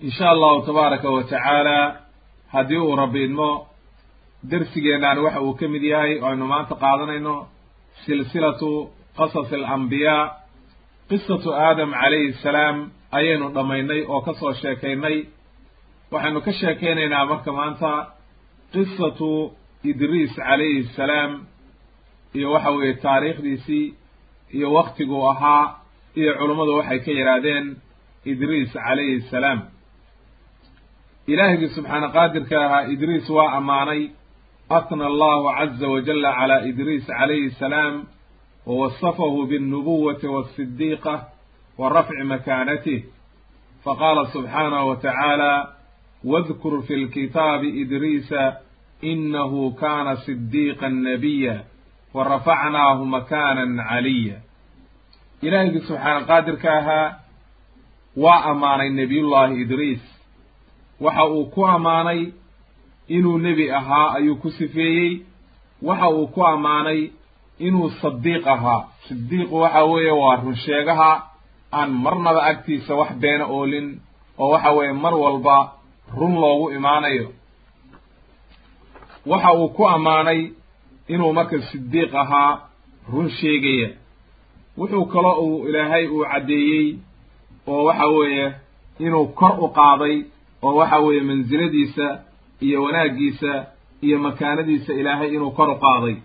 in sha allahu tabaaraka wa tacaala haddii uu rabbi idmo darsigeennaan waxa uu ka mid yahay oo aynu maanta qaadanayno silsilatu qasasi alambiyaa qisatu aadam calayhi salaam ayaynu dhammaynay oo ka soo sheekaynay. Waxaynu ka sheekaynaynaa marka maanta qisatu idriis calayhi salaam iyo waxa weeye taariikhdiisii iyo waktiguu ahaa iyo culummadu waxay ka yidhaahdeen idriis calayhi salaam ilaahigii subxaana qaadirka ahaa idriis waa ammaanay. Atna allahu caza wajalla calaa idriis calayhi salaam wawasafahu biاlnubuwati waasidiiqa wa rafci makaanatih faqaala subxaanahu wa tacaala wadkur fi lkitaabi idriisa inahu kana sidiiqa nabiya wa rafacnaahu makaanan caliya ilaahigii subxaana qaadirka ahaa waa ammaanay nebiyullaahi idriis waxa uu ku ammaanay inuu nebi ahaa ayuu ku sifeeyey. Waxa uu ku ammaanay inuu sadiiq ahaa. Sidiiqu waxa weeye waa runsheegaha aan marnaba agtiisa wax beena oolin oo waxa weeye mar walba run loogu imaanayo. Waxa uu ku ammaanay inuu marka sidiiq ahaa run sheegaya. Wuxuu kaloo uu ilaahay uu caddeeyey oo waxa weeye inuu kor u qaaday oo waxa weeye mansiladiisa iyo wanaaggiisa iyo makaanadiisa ilaahay inuu kor u qaaday.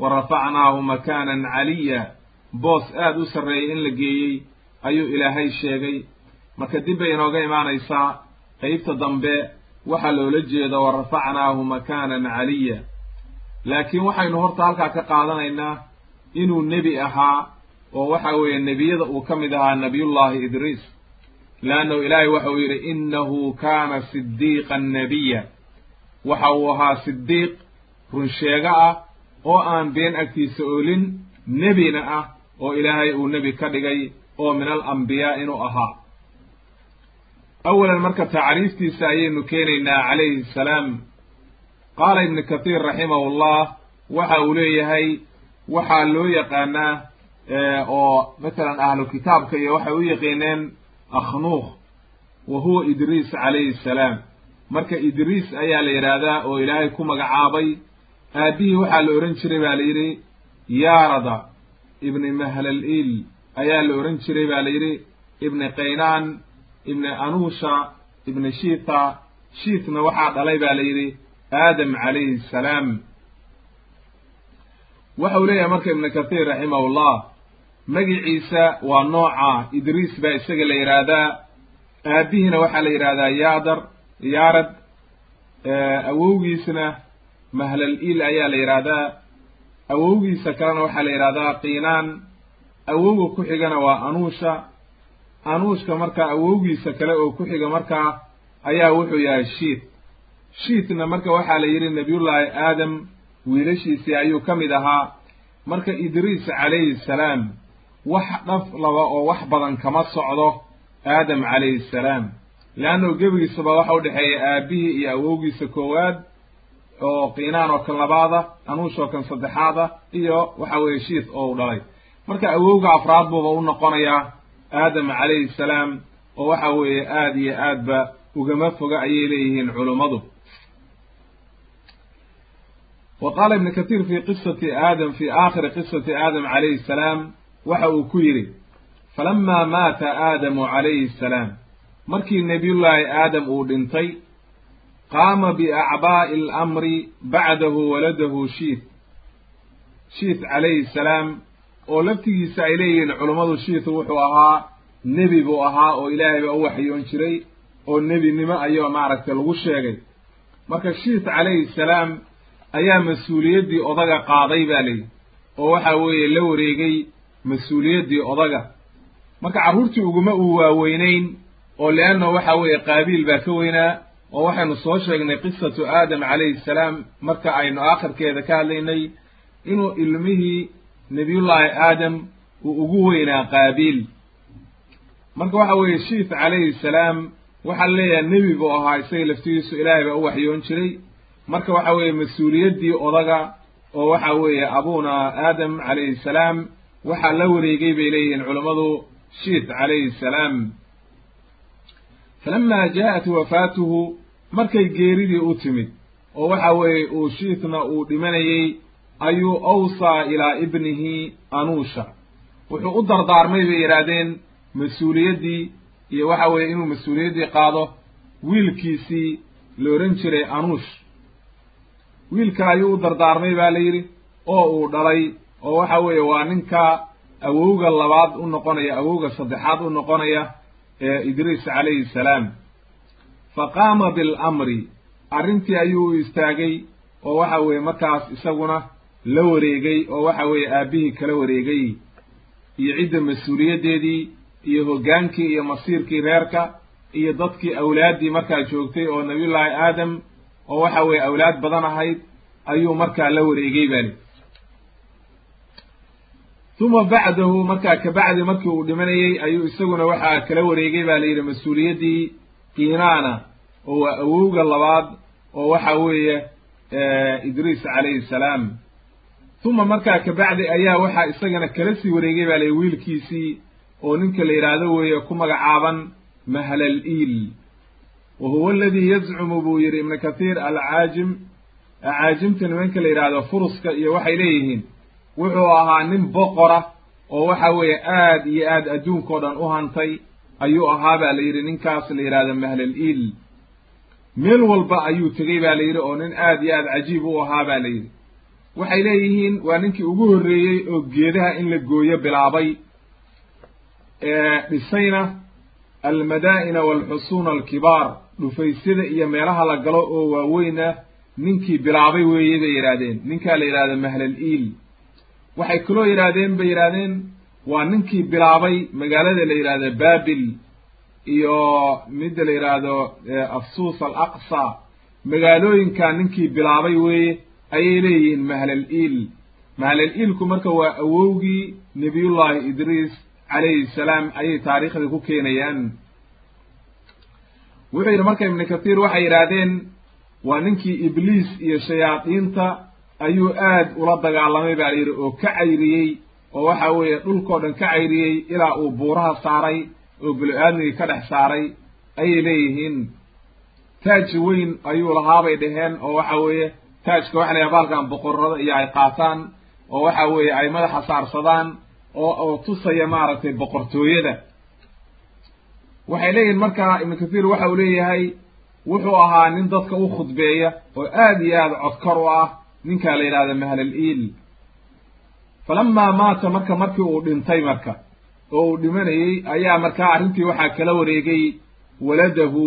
Wa rafacnaahu makaanan caliya boos aad u sarreeyay in la geeyey ayuu ilaahay sheegay. Marka dib bay inooga imaanaysaa qeybta dambe waxaa loola jeeda wa rafacnaahu makaanan caliya. Laakiin waxaynu horta halkaa ka qaadanaynaa inuu nebi ahaa oo waxa weeye nebiyada uu ka mid ahaa nebiyullaahi idriis leannahu ilaahay waxa uu yidhi innahu kaana sidiiqan nebiya waxa uu ahaa sidiiq runsheego ah oo aan been agtiisa oolin nebina ah oo ilaahay uu nebi ka dhigay oo min al ambiyaa inuu ahaa awalan marka tacriiftiisa ayaynu keenaynaa calayhi salaam qaala ibnu kathiir raximahullah waxa uu leeyahay waxaa loo yaqaanaa oo masalan ahlu kitaabka iyo waxay u yaqiineen akhnuuq wa huwa idriis calayhi salaam marka idriis ayaa la yidhaahdaa oo ilaahay ku magacaabay aabihii waxaa la odhan jiray baa la yidhi yaarada ibni mahlalil ayaa la odhan jiray baa la yidhi ibni qaynaan ibni anuusha ibni shiita. Shiitna waxaa dhalay baa la yidhi aadam calayhi salaam waxau leeyahay marka ibnu kathiir raximahullah magiciisa waa nooca idriis baa isaga la yidhaahdaa aabihiina waxaa la yidhahdaa yaadar yaarad. Awowgiisna mahlal il ayaa la yidhaahdaa awowgiisa kalena waxaa la yidhahdaa qiinaan. Awowga ku xigana waa anuusha. Anuushka markaa awowgiisa kale oo ku xiga markaa ayaa wuxuu yahay shiit. Shiitna marka waxaa la yidhi nebiyullaahi aadam wiilashiisii ayuu ka mid ahaa. Marka idriis calayhi salaam wax dhaf laba oo wax badan kama socdo aadam calayhi salaam. Leanno gebigiisaba waxa u dhexeeya aabihii iyo awowgiisa koowaad oo kiinaan oo kan labaada anuush oo kan saddexaada iyo waxa weeye shiit oo u dhalay. Marka awowga afraad buuba u noqonayaa aadam calayhi salaam oo waxa weeye aada iyo aadba ugama foga ayay leeyihiin culummadu wa qaala ibnu kathiir fi qisati aadam fi aakhiri qisati aadam calayhi salaam waxa uu ku yidhi falamaa maata aadamu calayhi salaam. Markii nebiyullaahi aadam uu dhintay qaama biacbaa'i alamri bacdahu waladahu shiit shiit calayhi salaam oo laftigiisa ay leeyihiin culummadu shiitu wuxuu ahaa nebi buu ahaa oo ilaahay baa u waxyoon jiray oo nebinimo ayuu maaragtay lagu sheegay. Marka shiit calayhi salaam ayaa mas'uuliyaddii odaga qaaday baa layidhi oo waxa weeye la wareegay mas'uuliyaddii odaga. Marka carruurtii uguma uu waaweynayn oo leanna waxa weeye qaabiil baa ka weynaa oo waxaynu soo sheegnay qisatu aadam calayhi salaam marka aynu aakhirkeeda ka hadlaynay inuu ilmihii nebiyullaahi aadam uu ugu weynaa qaabiil. Marka waxa weeye shiit calayhi salaam waxaa leeyahay nebi buu ahaa isaga laftigiisu ilaahay baa u waxyoon jiray. Marka waxa weeye mas'uuliyaddii odaga oo waxa weeye abuna aadam calayhi salaam waxaa la wareegay bay leeyihiin culammadu shiit calayhi salaam. Falamaa jaa'at wafaatuhu markay geeridii u timid oo waxa weeye uu shiitna uu dhimanayey ayuu awsaa ilaa ibnihi anuusha wuxuu u dardaarmay bay yidhaahdeen mas'uuliyaddii iyo waxa weeye inuu mas'uuliyaddii qaado wiilkiisii la odhan jiray anuush wiilka ayuu u dardaarmay baa la yidhi oo uu dhalay oo waxa weeye waa ninka awowga labaad u noqonaya awowga saddexaad u noqonaya ee idriis calayhi salaam. Fa qaama bilamri arrintii ayuu istaagay oo waxa weeye markaas isaguna la wareegay oo waxa weeye aabbihii kala wareegay. Iyo cidda mas'uuliyaddeedii iyo hoggaankii iyo masiirkii reerka iyo dadkii awlaaddii markaa joogtay oo nabiyullaahi aadam oo waxa weeye awlaad badan ahayd ayuu markaa la wareegay bali uma bacdahu markaa kabacdi markii uu dhimanayey ayuu isaguna waxaa kala wareegay baa la yidhi mas'uuliyaddii kiinaana oo waa awowga labaad oo waxa weeye idriis calayhi salaam. Uma markaa kabacdi ayaa waxaa isagana kala sii wareegay baa layihi wiilkiisii oo ninka la yidhaahdo weeye ku magacaaban mahlal iil. Wa huwa aladii yazcumu buu yidhi ibnu kathiir alcaajim. Acaajimta nimanka la yidhaahdo furuska iyo waxay leeyihiin wuxuu ahaa nin boqora oo waxa weeye aad iyo aad adduunkao dhan u hantay ayuu ahaa baa la yidhi ninkaas la yidhahdo mahlal iil. Meel walba ayuu tegey baa la yidhi oo nin aad iyo aad cajiib u ahaa baa la yidhi. Waxay leeyihiin waa ninkii ugu horreeyey oo geedaha in la gooyo bilaabay dhisayna almadaa'ina waalxusuuna alkibaar dhufaysyada iyo meelaha la galo oo waaweyna ninkii bilaabay weeye bay yidhaahdeen. Ninkaa la yidhahdo mahlal iil waxay kaloo yidhaahdeen bay yidhaahdeen waa ninkii bilaabay magaalada la yidhahdo baabil iyo midda la yidhaahdo afsuus al aqsa magaalooyinkaa ninkii bilaabay weeye ayay leeyihiin mahlal iil. Mahlal iilku marka waa awowgii nebiyullaahi idriis calayhi salaam ayay taariikhda ku keenayaan. Wuxuu yidhi marka ibnu kathiir waxay yidhaahdeen waa ninkii ibliis iyo shayaadiinta ayuu aad ula dagaalamay baa la yidhi oo ka cayriyey oo waxa weeye dhulkao dhan ka cayriyey ilaa uu buuraha saaray oo bulu-aadmigii ka dhex saaray ayay leeyihiin. Taaj weyn ayuu lahaabay dhaheen oo waxa weeye taajka waxa la yaha baalkan boqorada iyo ay qaataan oo waxa weeye ay madaxa saarsadaan oo oo tusaya maaragtay boqortooyada. Waxay leeyihiin markaa ibnu kathiir waxa uu leeyahay wuxuu ahaa nin dadka u khudbeeya oo aad iyo aad codkar u ah ninkaa la yidhahda mahlal iil. Falamaa maata marka markii uu dhintay marka oo uu dhimanayey ayaa markaa arrintii waxaa kala wareegay waladahu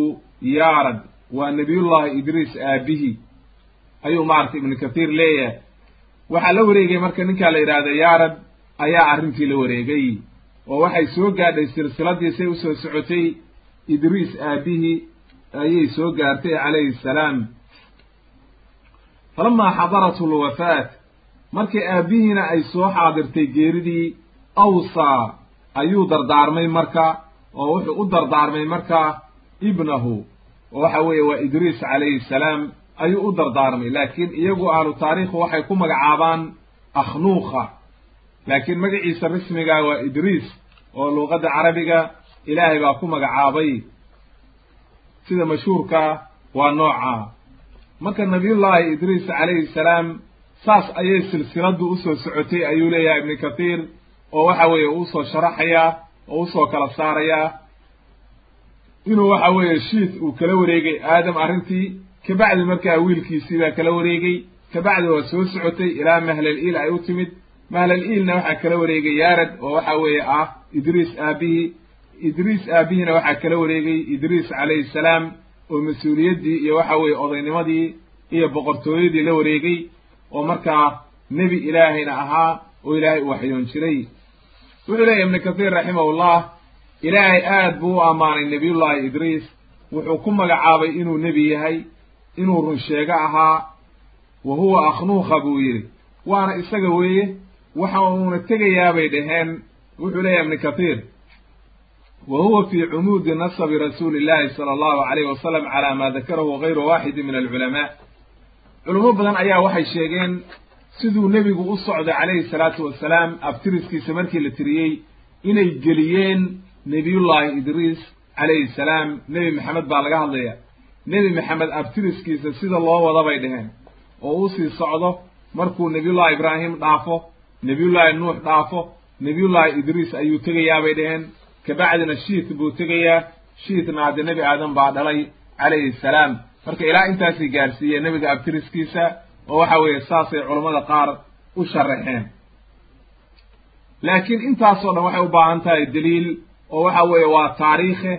yaarad waa nebiyullaahi idriis aabihii ayuu maaragtay ibnu kathiir leeyahay. Waxaa la wareegay marka ninkaa la yidhaahda yaarad ayaa arrintii la wareegay. Oo waxay soo gaadhay silsiladii say u soo socotay idriis aabihii ayay soo gaartay calayhi salaam falamaa xadarathu lwafaat markii aabbihiina ay soo xaadirtay geeridii awsaa ayuu dardaarmay marka oo wuxuu u dardaarmay marka ibnahu oo waxa weeye waa idriis calayhi salaam ayuu u dardaarmay. laakiin iyagu ahlu taariikhu waxay ku magacaabaan akhnuuqa laakiin magaciisa rasmiga waa idriis oo luuqadda carabiga ilaahay baa ku magacaabay. sida mashhuurkaa waa noocaa marka nabiyullaahi idriis calayhi salaam saas ayay silsiladdu u soo socotay ayuu leeyahay ibnu kathiir oo waxa weeye uusoo sharaxayaa oo u soo kala saarayaa inuu waxa weeye shiit uu kala wareegay aadam arrintii kabacdi markaa wiilkiisii baa kala wareegay kabacdi waa soo socotay ilaa mahlal iil ay u timid. Mahlal iilna waxaa kala wareegay yaarad oo waxa weeye ah idriis aabihii idriis aabihiina waxaa kala wareegay idriis calayhi salaam oo mas'uuliyaddii iyo waxa weeye odaynimadii iyo boqortooyadii la wareegay oo markaa nebi ilaahayna ahaa oo ilaahay u waxyoon jiray. Wuxuu leeyahy ibnu kathiir raximahullah ilaahay aad buu u ammaanay nebiyullaahi idriis. Wuxuu ku magacaabay inuu nebi yahay inuu run sheego ahaa. Wa huwa akhnuuqa buu yidhi. Waana isaga weeye waxa uuna tegayaabay dhaheen wuxuu leeyahay ibnu kathiir wa huwa fii cumuudi nasabi rasuuli illahi sala allahu alayhi wasalam calaa maa dakarahu gayru waaxidi min alculamaa culamo badan ayaa waxay sheegeen siduu nebigu u socday calayhi salaatu wasalaam abtiriskiisa markii la tiriyey inay geliyeen nebiyullaahi idriis calayhi salaam nebi maxamed baa laga hadlaya. Nebi maxamed abtiriskiisa sida loo wada bay dhaheen. Oo uu sii socdo markuu nebiyullaahi ibraahim dhaafo nebiyullaahi nuux dhaafo nebiyullaahi idriis ayuu tegayaa bay dhaheen kabacdina shiit buu tegayaa. Shiitna hadde nebi aadam baa dhalay calayhi salaam. Marka ilaa intaasay gaarsiiyeen nebiga abtiriskiisa oo waxa weeye saasay culammada qaar u sharaxeen laakiin intaasoo dhan waxay u baahan tahay deliil oo waxa weeye waa taariikhe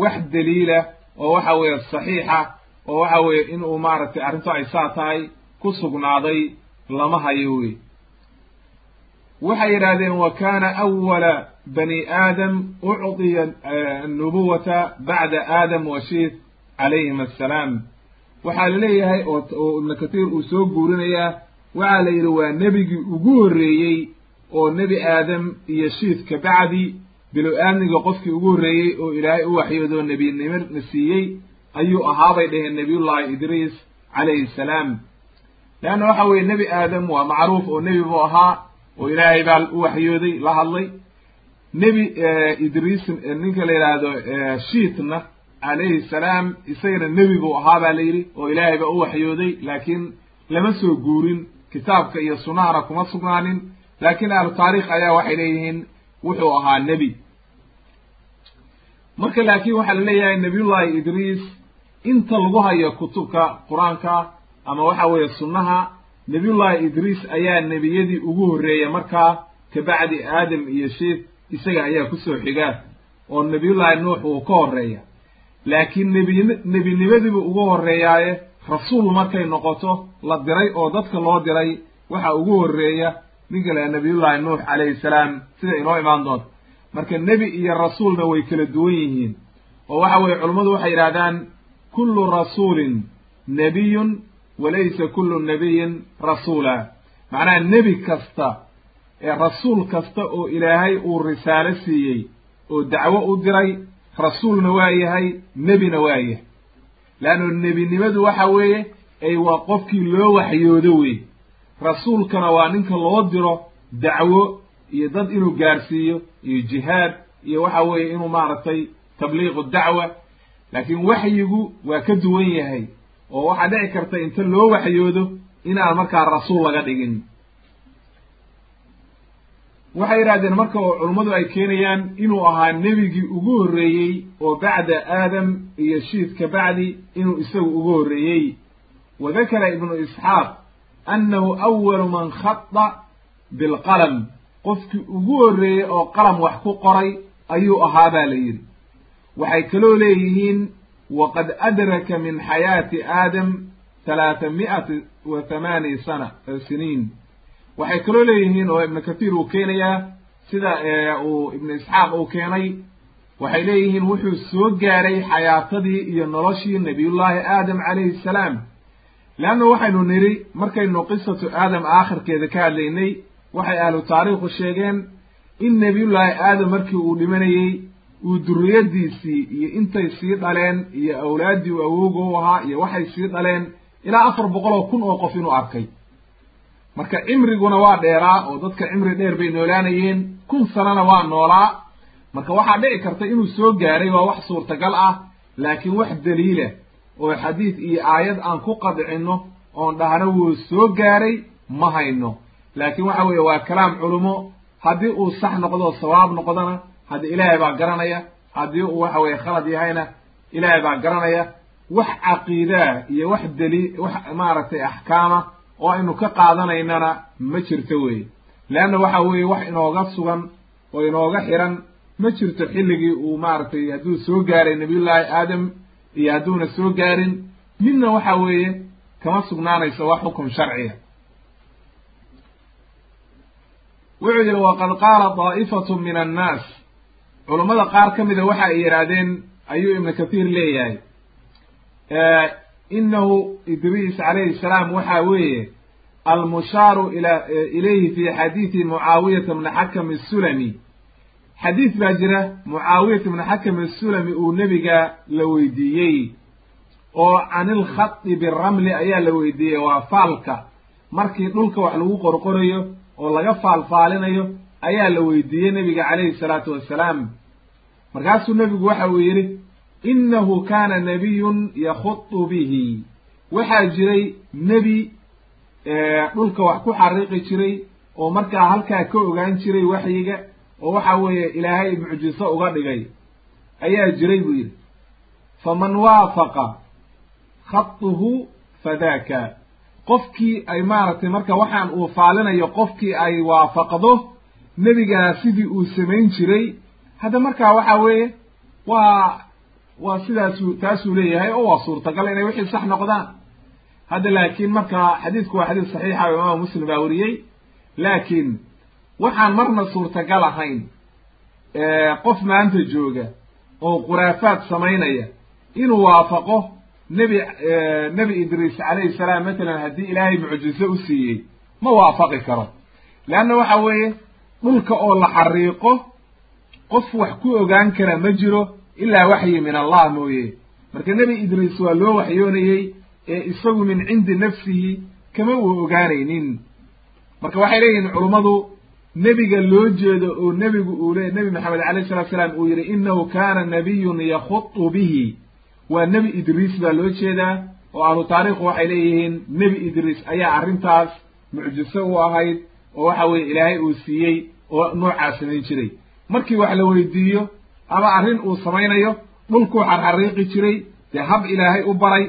wax deliila oo waxa weeye saxiixa oo waxa weeye inuu maaragtay arrintu ay saa tahay ku sugnaaday lama hayo wey waxay yidhaahdeen wa kaana awala bani aadam ucdiya annubuwata bacda aadam wa shiith calayhim assalaam. Waxaa la leeyahay oo ibnu kathiir uu soo guurinayaa waxaa la yidhi waa nebigii ugu horreeyey oo nebi aadam iyo shiith ka bacdi bilo-aadmiga qofkii ugu horreeyey oo ilaahay u waxyoodoo nebinimo na siiyey ayuu ahaabay dhaheen nebiyullaahi idriis calayhi salaam. Leanna waxa weeye nebi aadam waa macruuf oo nebi buu ahaa oo ilaahay baa u waxyooday la hadlay. Nebi idriis ninka la yidhaahdo shiitna calayhi salaam isagana nebi buu ahaa baa la yidhi oo ilaahay baa u waxyooday laakiin lama soo guurin kitaabka iyo sunnahana kuma sugnaanin. Laakiin ahlu taariikh ayaa waxay leeyihiin wuxuu ahaa nebi. Marka laakiin waxaa la leeyahay nebiyullaahi idriis inta lagu hayo kutubka qur'aanka ama waxa weeye sunnaha nebiyullaahi idriis ayaa nebiyadii ugu horreeya markaa kabacdi aadam iyo shiif isaga ayaa ku soo xiga oo nebiyullaahi nuux wuu ka horreeya. Laakiin nebi nebinimadiibuu ugu horreeyaaye rasuul markay noqoto la diray oo dadka loo diray waxa ugu horreeya ninka laha nebiyullaahi nuux calayhi salaam sida inoo imaan doonto. Marka nebi iyo rasuulna way kala duwan yihiin oo waxa weeye culummadu waxay yidhahdaan kullu rasuulin nebiyun walaysa kullu nebiyin rasuula. Macnaha nebi kasta ee rasuul kasta oo ilaahay uu risaalo siiyey oo dacwo u diray rasuulna waa yahay nebina waa yahay. Leanno nebinimadu waxa weeye ay waa qofkii loo waxyoodo wey rasuulkana waa ninka loo diro dacwo iyo dad inuu gaarsiiyo iyo jihaad iyo waxa weeye inuu maaragtay tabliiqu dacwa. Laakiin waxyigu waa ka duwan yahay oo waxaa dhici karta inta loo waxyoodo inaan markaa rasuul laga dhigin. Waxay yidhahdeen marka oo culummadu ay keenayaan inuu ahaa nebigii ugu horreeyey oo bacda aadam iyo shiid ka bacdi inuu isagu ugu horreeyey. Wa dakara ibnu isxaaq annahu awalu man khada bilqalam. Qofkii ugu horreeyey oo qalam wax ku qoray ayuu ahaa baa la yidhi. Waxay kaloo leeyihiin waqad adraka min xayaati aadam talaata mi'ati wa thamaani sana siniin waxay kaloo leeyihiin oo ibnu kathiir uu keenayaa sida uu ibnu isxaaq uu keenay. waxay leeyihiin wuxuu soo gaaray xayaatadii iyo noloshii nebiyullaahi aadam calayhi salaam leanna waxaynu nidhi markaynu qisatu aadam aakhirkeeda ka hadlaynay waxay ahlu taariikhu sheegeen in nebiyullaahi aadam markii uu dhimanayey uu duriyadiisii iyo intay sii dhaleen iyo awlaaddii u awooga u ahaa iyo waxay sii dhaleen ilaa afar boqol oo kun oo qof inuu arkay. Marka cimriguna waa dheeraa oo dadka cimri dheer bay noolaanayeen kun sanana waa noolaa. Marka waxaa dhici karta inuu soo gaaray waa wax suurtagal ah laakiin wax daliila oo xadiid iyo aayad aan ku qadcinno oon dhahno wuu soo gaaray ma hayno. Laakiin waxa weeye waa kalaam culumo. Haddii uu sax noqdo sawaab noqdona haddi ilaahay baa garanaya haddii uu waxa weeye khalad yahayna ilaahay baa garanaya wax caqiidaa iyo wax daliil wax maaragtay axkaama oo aynu ka qaadanaynana ma jirto weeye. Leanna waxa weeye wax inooga sugan oo inooga xiran ma jirto xilligii uu maaragtay hadduu soo gaaray nabiyullaahi aadam iyo hadduuna soo gaarin midna waxa weeye kama sugnaanayso wax xukun sharciya wuxuu yidhi waqad qaala daa'ifatu min annaas culummada qaar ka mida waxa ay yidhaahdeen ayuu ibnu kathiir leeyahay inahu idriis calayhi salaam waxa weeye almushaaru ila ilayhi fi xadiidi mucaawiyata bni xakam asulami xadiid baa jira mucaawiyata bni xakam asulami uu nebiga la weydiiyey oo can ilkhadi biramli ayaa la weydiiyey waa faalka. Markii dhulka wax lagu qorqorayo oo laga faalfaalinayo ayaa la weydiiyey nebiga calayhi salaatu wassalaam markaasuu nebigu waxa uu yidhi innahu kaana nabiyun yakhudu bihi. Waxaa jiray nebi dhulka wax ku xariiqi jiray oo markaa halkaa ka ogaan jiray waxyiga oo waxa weeye ilaahay mucjiso uga dhigay. Ayaa jiray buu yidhi faman waafaqa khatuhu fadaaka. Qofkii ay maaragtay marka waxaan uu faalinayo qofkii ay waafaqdo nebigaa sidii uu samayn jiray hadda markaa waxa weeye waa waa sidaasuu taasuu leeyahay oo waa suurtagal inay wixii sax noqdaan. Hadda laakiin marka xadiidku waa xadiis saxiixa oo imaamu muslim baa weriyey laakiin waxaan marna suurtagal ahayn qof maanta jooga oo khuraafaad samaynaya inuu waafaqo nebi nebi idriis calayhi salaam. Matalan haddii ilaahay mucjiso u siiyey ma waafaqi karo. Leanna waxa weeye dhulka oo la xariiqo qof wax ku ogaan kara ma jiro ilaa waxyi min allah mooye. Marka nebi idriis waa loo waxyoonayey ee isagu min cindi nafsihi kama uu ogaanaynin. Marka waxay leeyihiin culummadu nebiga loo jeedo oo nebigu uu le nebi maxamed alayh salatu salaam uu yidhi innahu kaana nabiyun yakhudu bihi. Waa nebi idriis baa loo jeedaa oo ahlu taariikhu waxay leeyihiin nebi idriis ayaa arrintaas mucjiso u ahayd oo waxa weeye ilaahay uu siiyey oo noocaa samayn jiray markii wax la weydiiyo ama arrin uu samaynayo dhulkuu xarxariiqi jiray dee hab ilaahay u baray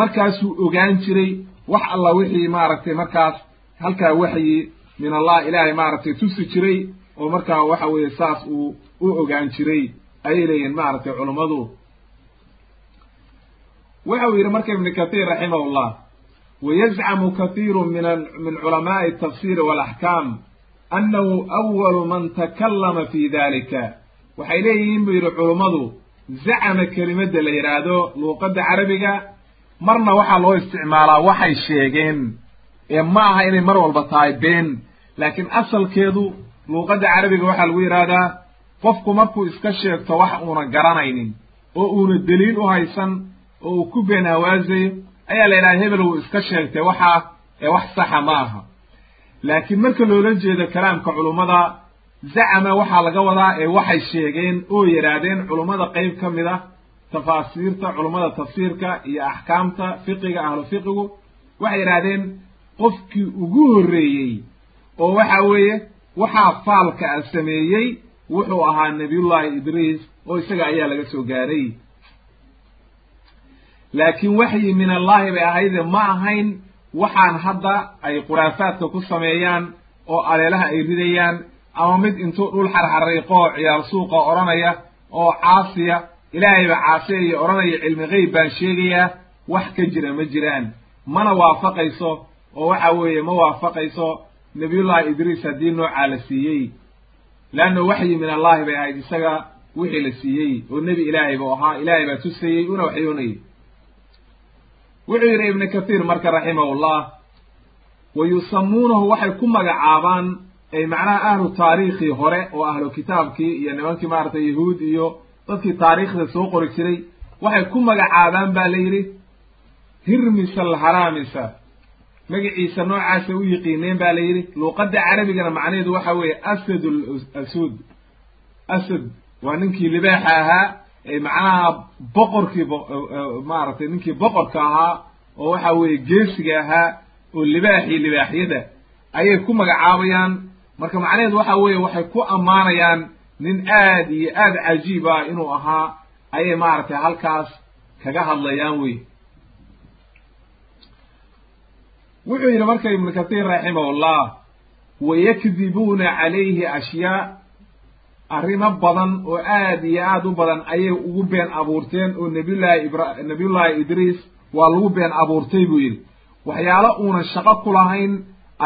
markaasuu ogaan jiray wax alla wixii maaragtay markaas halkaa waxyi min allah ilaahay maaragtay tusi jiray oo markaa waxa weeye saas uu u ogaan jiray ayay leeyihiin maaragtay culummadu waxa uu yidhi marka ibnu kathiir raximahullah wayazcamu kathiiru min min culamaa'i atafsiri waalaxkaam annahu awalu man takallama fi dalika waxay leeyihiin buu yidhi culummadu zacama kelimadda la yidhaahdo luuqadda carabiga marna waxaa loo isticmaalaa waxay sheegeen ee ma aha inay mar walba tahay been laakiin asalkeedu luuqadda carabiga waxaa lagu yidhaahdaa qofku markuu iska sheegto wax uuna garanaynin oo uuna deliil u haysan oo uu ku been hawaasayo ayaa la yidhaha hebel wuu iska sheegtay waxaa ee wax saxa ma aha laakiin marka loola jeedo kalaamka culummada zacama waxaa laga wadaa ee waxay sheegeen oo yidhaahdeen culummada qeyb ka mid ah tafaasiirta culummada tafsiirka iyo axkaamta fiqiga ahlu fiqigu. Waxay yidhaahdeen qofkii ugu horreeyey oo waxa weeye waxaa faalka a sameeyey wuxuu ahaa nabiyullaahi idriis oo isaga ayaa laga soo gaaray. Laakiin waxyi min allaahi bay ahayde ma ahayn waxaan hadda ay khuraafaadka ku sameeyaan oo aleelaha ay ridayaan ama mid intuu dhul xarxariiqo oo ciyaar suuqa odhanaya oo caasiya ilaahay ba caasiyaya odhanaya cilmi geyb baan sheegayaa wax ka jira ma jiraan. Mana waafaqayso oo waxa weeye ma waafaqayso nabiyullaahi idriis haddii noocaa la siiyey. Leanna waxyi min allaahi bay ahayd isaga wixii la siiyey oo nebi ilaahay buu ahaa ilaahay baa tusayey una waxyoonayay wuxuu yidhi ibnu kathiir marka raximahullah wa yusamuunahu waxay ku magacaabaan ay macnaha ahlu taariikhii hore oo ahlu kitaabkii iyo nimankii maaragtay yahuud iyo dadkii taariikhda soo qori jiray waxay ku magacaabaan ba la yidhi hirmisa alharamisa magaciisa noocaasa u yiqiineen ba la yidhi luuqadda carabigana macnaheedu waxa weeye asad asud asad waa ninkii libaaxa ahaa macnaha boqorkii maaragtay ninkii boqorka ahaa oo waxa weeye geesiga ahaa oo libaaxii libaaxyada ayay ku magacaabayaan. Marka macnaheedu waxa weeye waxay ku ammaanayaan nin aad iyo aad cajiib ah inuu ahaa ayay maaragtay halkaas kaga hadlayaan wey wuxuu yidhi marka ibnu katiir raximahullah wayakdibuuna calayhi ashyaa arrimo badan oo aad iyo aad u badan ayay ugu been abuurteen oo nabiyullaahi ibra nabiyullaahi idriis waa lagu been abuurtay buu yidhi. Waxyaalo uunan shaqo ku lahayn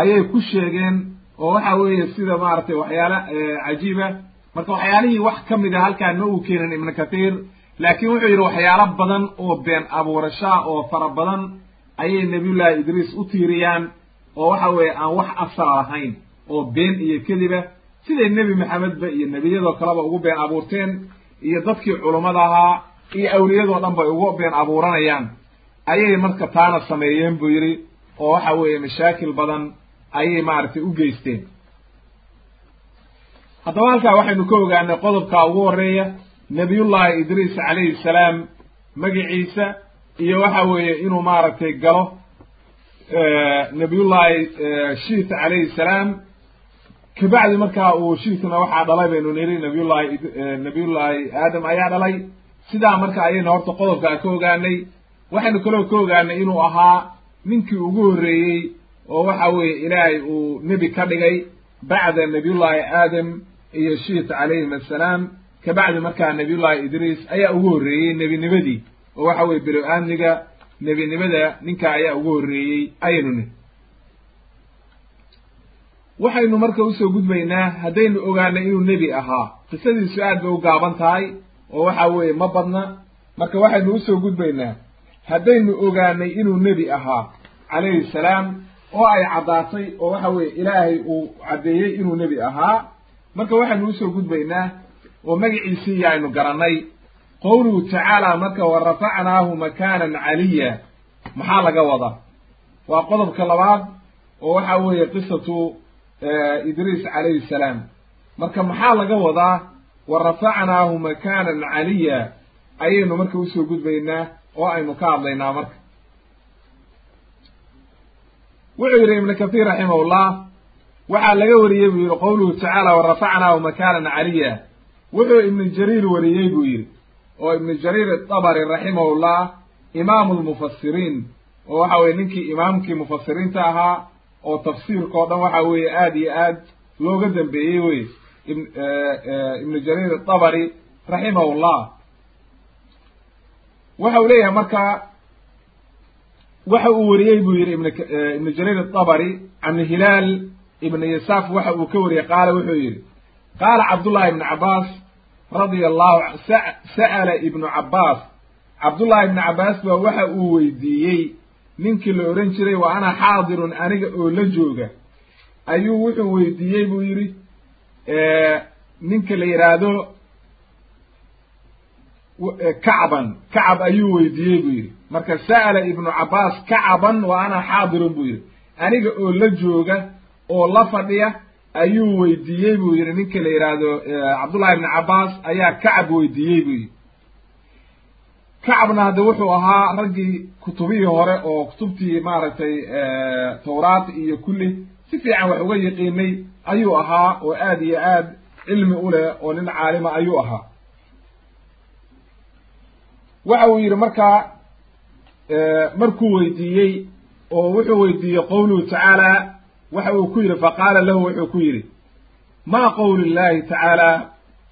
ayay ku sheegeen oo waxa weeye sida maaragtay waxyaalo cajiiba. Marka waxyaalihii wax ka mid a halkaan ma uu keenin ibnu katiir laakiin wuxuu yidhi waxyaalo badan oo been abuurashaa oo fara badan ayay nabiyullaahi idriis u tiiriyaan oo waxa weeye aan wax asal lahayn oo been iyo kediba siday nebi maxamedba iyo nebiyadoo kaleba ugu been abuurteen iyo dadkii culummada ahaa iyo awliyadoo dhan bay ugu been abuuranayaan? Ayay marka taana sameeyeen buu yidhi oo waxa weeye mashaakil badan ayay maaragtay u geysteen. Haddaba halkaa waxaynu ka ogaanay qodobka ugu horreeya nebiyullaahi idriis calayhi salaam magiciisa iyo waxa weeye inuu maaragtay galo nabiyullaahi shiit calayhi salaam kabacdi markaa uu shiitna waxaa dhalay baynu niri nabiyullahi nabiyullaahi aadam ayaa dhalay. Sidaa marka ayayna horta qodobkaa ka ogaanay. Waxaynu kaloo ka ogaanay inuu ahaa ninkii ugu horreeyey oo waxa weeye ilaahay uu nebi ka dhigay bacda nabiyullaahi aadam iyo shiit calayhim assalaam. Kabacdi markaa nabiyullaahi idriis ayaa ugu horreeyey nebinimadii oo waxa weye belo-aamniga nebinimada ninka ayaa ugu horreeyey ayaynu ni waxaynu marka u soo gudbaynaa haddaynu ogaanay inuu nebi ahaa. Qisadiisu aad bay u gaaban tahay oo waxa weeye ma badna. Marka waxaynu u soo gudbaynaa haddaynu ogaanay inuu nebi ahaa calayhi salaam oo ay caddaatay oo waxa weeye ilaahay uu caddeeyey inuu nebi ahaa. Marka waxaynu u soo gudbaynaa oo magaciisii iyo aynu garannay qowluhu tacaala marka wa rafacnaahu makaanan caliya. Maxaa laga wadaa? Waa qodobka labaad oo waxa weeye qisatu idriis calayhi salaam. Marka maxaa laga wadaa? Wa rafacnaahu makaanan caliya ayaynu marka u soo gudbaynaa oo aynu ka hadlaynaa marka. Wuxuu yidhi ibnu kathiir raximahullah waxaa laga wariyey buu yidhi qowluhu tacaala wa rafacnaahu makaanan caliya wuxuu ibnu jariir wariyey buu yidhi oo ibnu jariir adabari raximahullah imaamu lmufasiriin oo waxa weye ninkii imaamkii mufasiriinta ahaa oo tafsiirka o dhan waxa weeye aad iyo aad looga dambeeyey wey ibnu jariir adabari raximahullah waxa uu leeyahay marka waxa uu wariyey buu yidhi ibn ibnu jariir adabari can hilaal ibnu yasaaf waxa uu ka wariyey qaala wuxuu yidhi qaala cabdullahi ibnu cabaas radia allahu sa'ala ibnu cabaas cabdullahi ibnu cabaas baa waxa uu weydiiyey ninkii la odhan jiray wa ana xaadirun aniga oo la jooga. Ayuu wuxuu weydiiyey buu yidhi ninka la yidhaahdo kacban. Kacab ayuu weydiiyey buu yidhi. Marka sa'ala ibnu cabaas kacaban wa ana xaadirun buu yidhi. Aniga oo la jooga oo la fadhiya ayuu weydiiyey buu yidhi. Ninka la yidhaahdo cabdullahi ibnu cabaas ayaa kacab weydiiyey buu yidhi kacabna hadde wuxuu ahaa raggii kutubihii hore oo kutubtii maaragtay tawraat iyo kulli. Si fiican wax uga yaqiinay ayuu ahaa oo aad iyo aad cilmi u leh oo nin caalima ayuu ahaa. Waxa uu yidhi markaa markuu weydiiyey oo wuxuu weydiiyey qowluhu tacaala waxa uu ku yidhi faqaala lahu wuxuu ku yidhi ma qowlu llahi tacaala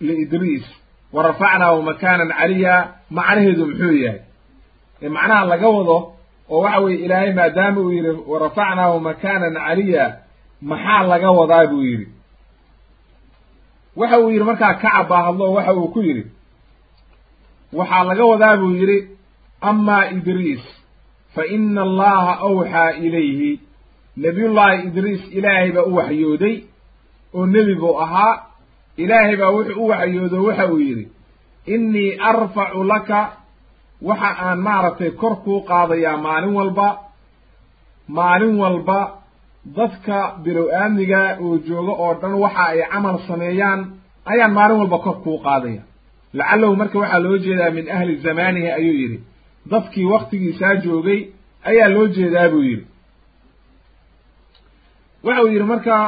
liidriis wa rafacnaahu makaanan caliya macnaheedu muxuu yahay macnaha laga wado oo waxa weye ilaahay maadaama uu yidhi wa rafacnaahu makaanan caliya maxaa laga wadaa buu yidhi waxa uu yidhi markaa kacab baa hadlo waxa uu ku yidhi waxaa laga wadaa buu yidhi amaa idriis fa ina allaha awxaa ilayhi nebiyullaahi idriis ilaahay baa u waxyooday oo nebi buu ahaa ilaahay baa wuxuu u waxyoodo waxa uu yidhi innii arfacu laka waxa aan maaragtay kor kuu qaadayaa maalin walba maalin walba dadka bilow aamniga oo jooga oo dhan waxa ay camal sameeyaan ayaan maalin walba kor kuu qaadaya. Lacalahu marka waxaa loo jeedaa min ahli zamaanihi ayuu yidhi dadkii waktigiisaa joogay ayaa loo jeedaa buu yidhi. Waxa uu yidhi markaa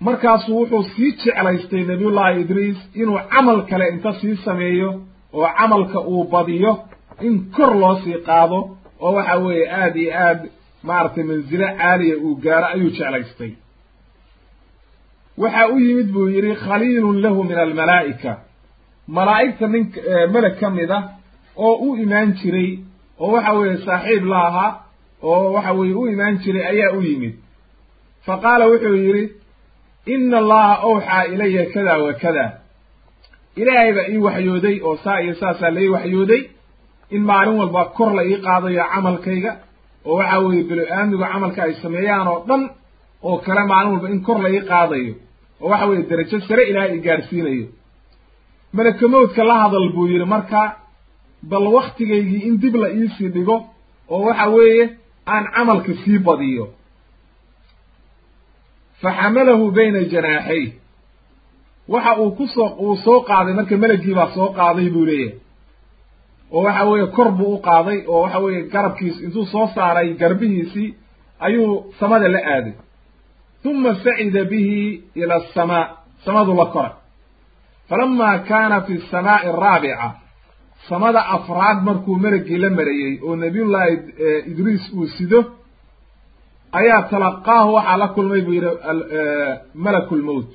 markaasuu wuxuu sii jeclaystay nabiyullaahi idriis inuu camal kale inta sii sameeyo oo camalka uu badiyo in kor loo sii qaado oo waxa weeye aada iyo aad maaragtay mansilo caaliya uu gaaro ayuu jeclaystay. Waxa u yimid buu yidhi khaliilun lahu min almalaa'ika. Malaa'igta nin meleg ka mid ah oo u imaan jiray oo waxa weeye saaxiib la ahaa oo waxa weeye u imaan jiray ayaa u yimid. Fa qaala wuxuu yidhi ina allaha awxaa ilaya kada wa kada ilaahay baa ii waxyooday oo saa iyo saasaa la ii waxyooday. In maalin walba kor la ii qaadayo camalkayga oo waxa weeye bilo-aamigu camalka ay sameeyaan oo dhan oo kale maalin walba in kor la ii qaadayo oo waxa weeye derajo sare ilaahay i gaarsiinayo. Malakamowdka la hadal buu yidhi marka bal waktigaygii in dib la iisii dhigo oo waxa weeye aan camalka sii badiyo fa xamalahu bayna janaaxay waxa uu ku soo uu soo qaaday marka melagii baa soo qaaday buu leeyahay. oo waxa weeye kor buu u qaaday oo waxa weeye garabkiis intuu soo saaray garbihiisii ayuu samada la aaday. uma sacida bihi ila asamaa samadu la koray. falama kaana fi samaa'i araabica samada afraad markuu melagii la marayey oo nabiyullaahi idriis uu sido ayaa talaqaahu waxaa la kulmay buu yidhi malakulmowt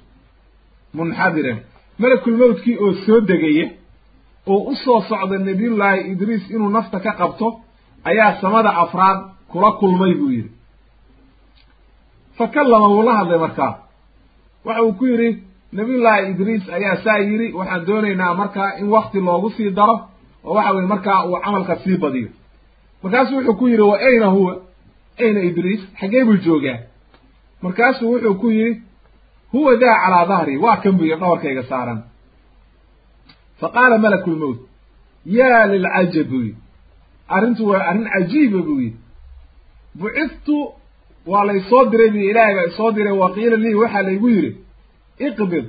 munxadiran malakulmowtkii oo soo degaya oo u soo socda nabiyullaahi idriis inuu nafta ka qabto ayaa samada afraad kula kulmay buu yidhi. Fa kallama wuu la hadlay markaa waxa uu ku yidhi nabiyullaahi idriis ayaa saa yidhi waxaan doonaynaa markaa in wakti loogu sii daro oo waxa weye markaa uu camalka sii badiyo. Markaasuu wuxuu ku yidhi wa ayna huwa ayna idriis xaggee buu joogaa. Markaasuu wuxuu ku yidhi huwa daa calaa dahri waa kan buu yidhi dhabarkayga saaran. Fa qaala malakulmowt yaa lilcajab buu yidhi. Arrintu waa arrin cajiiba buu yidhi. Buciftu waa laysoo diray bu ilaahay baa isoo diray wa qiila lii waxaa laygu yidhi iqbid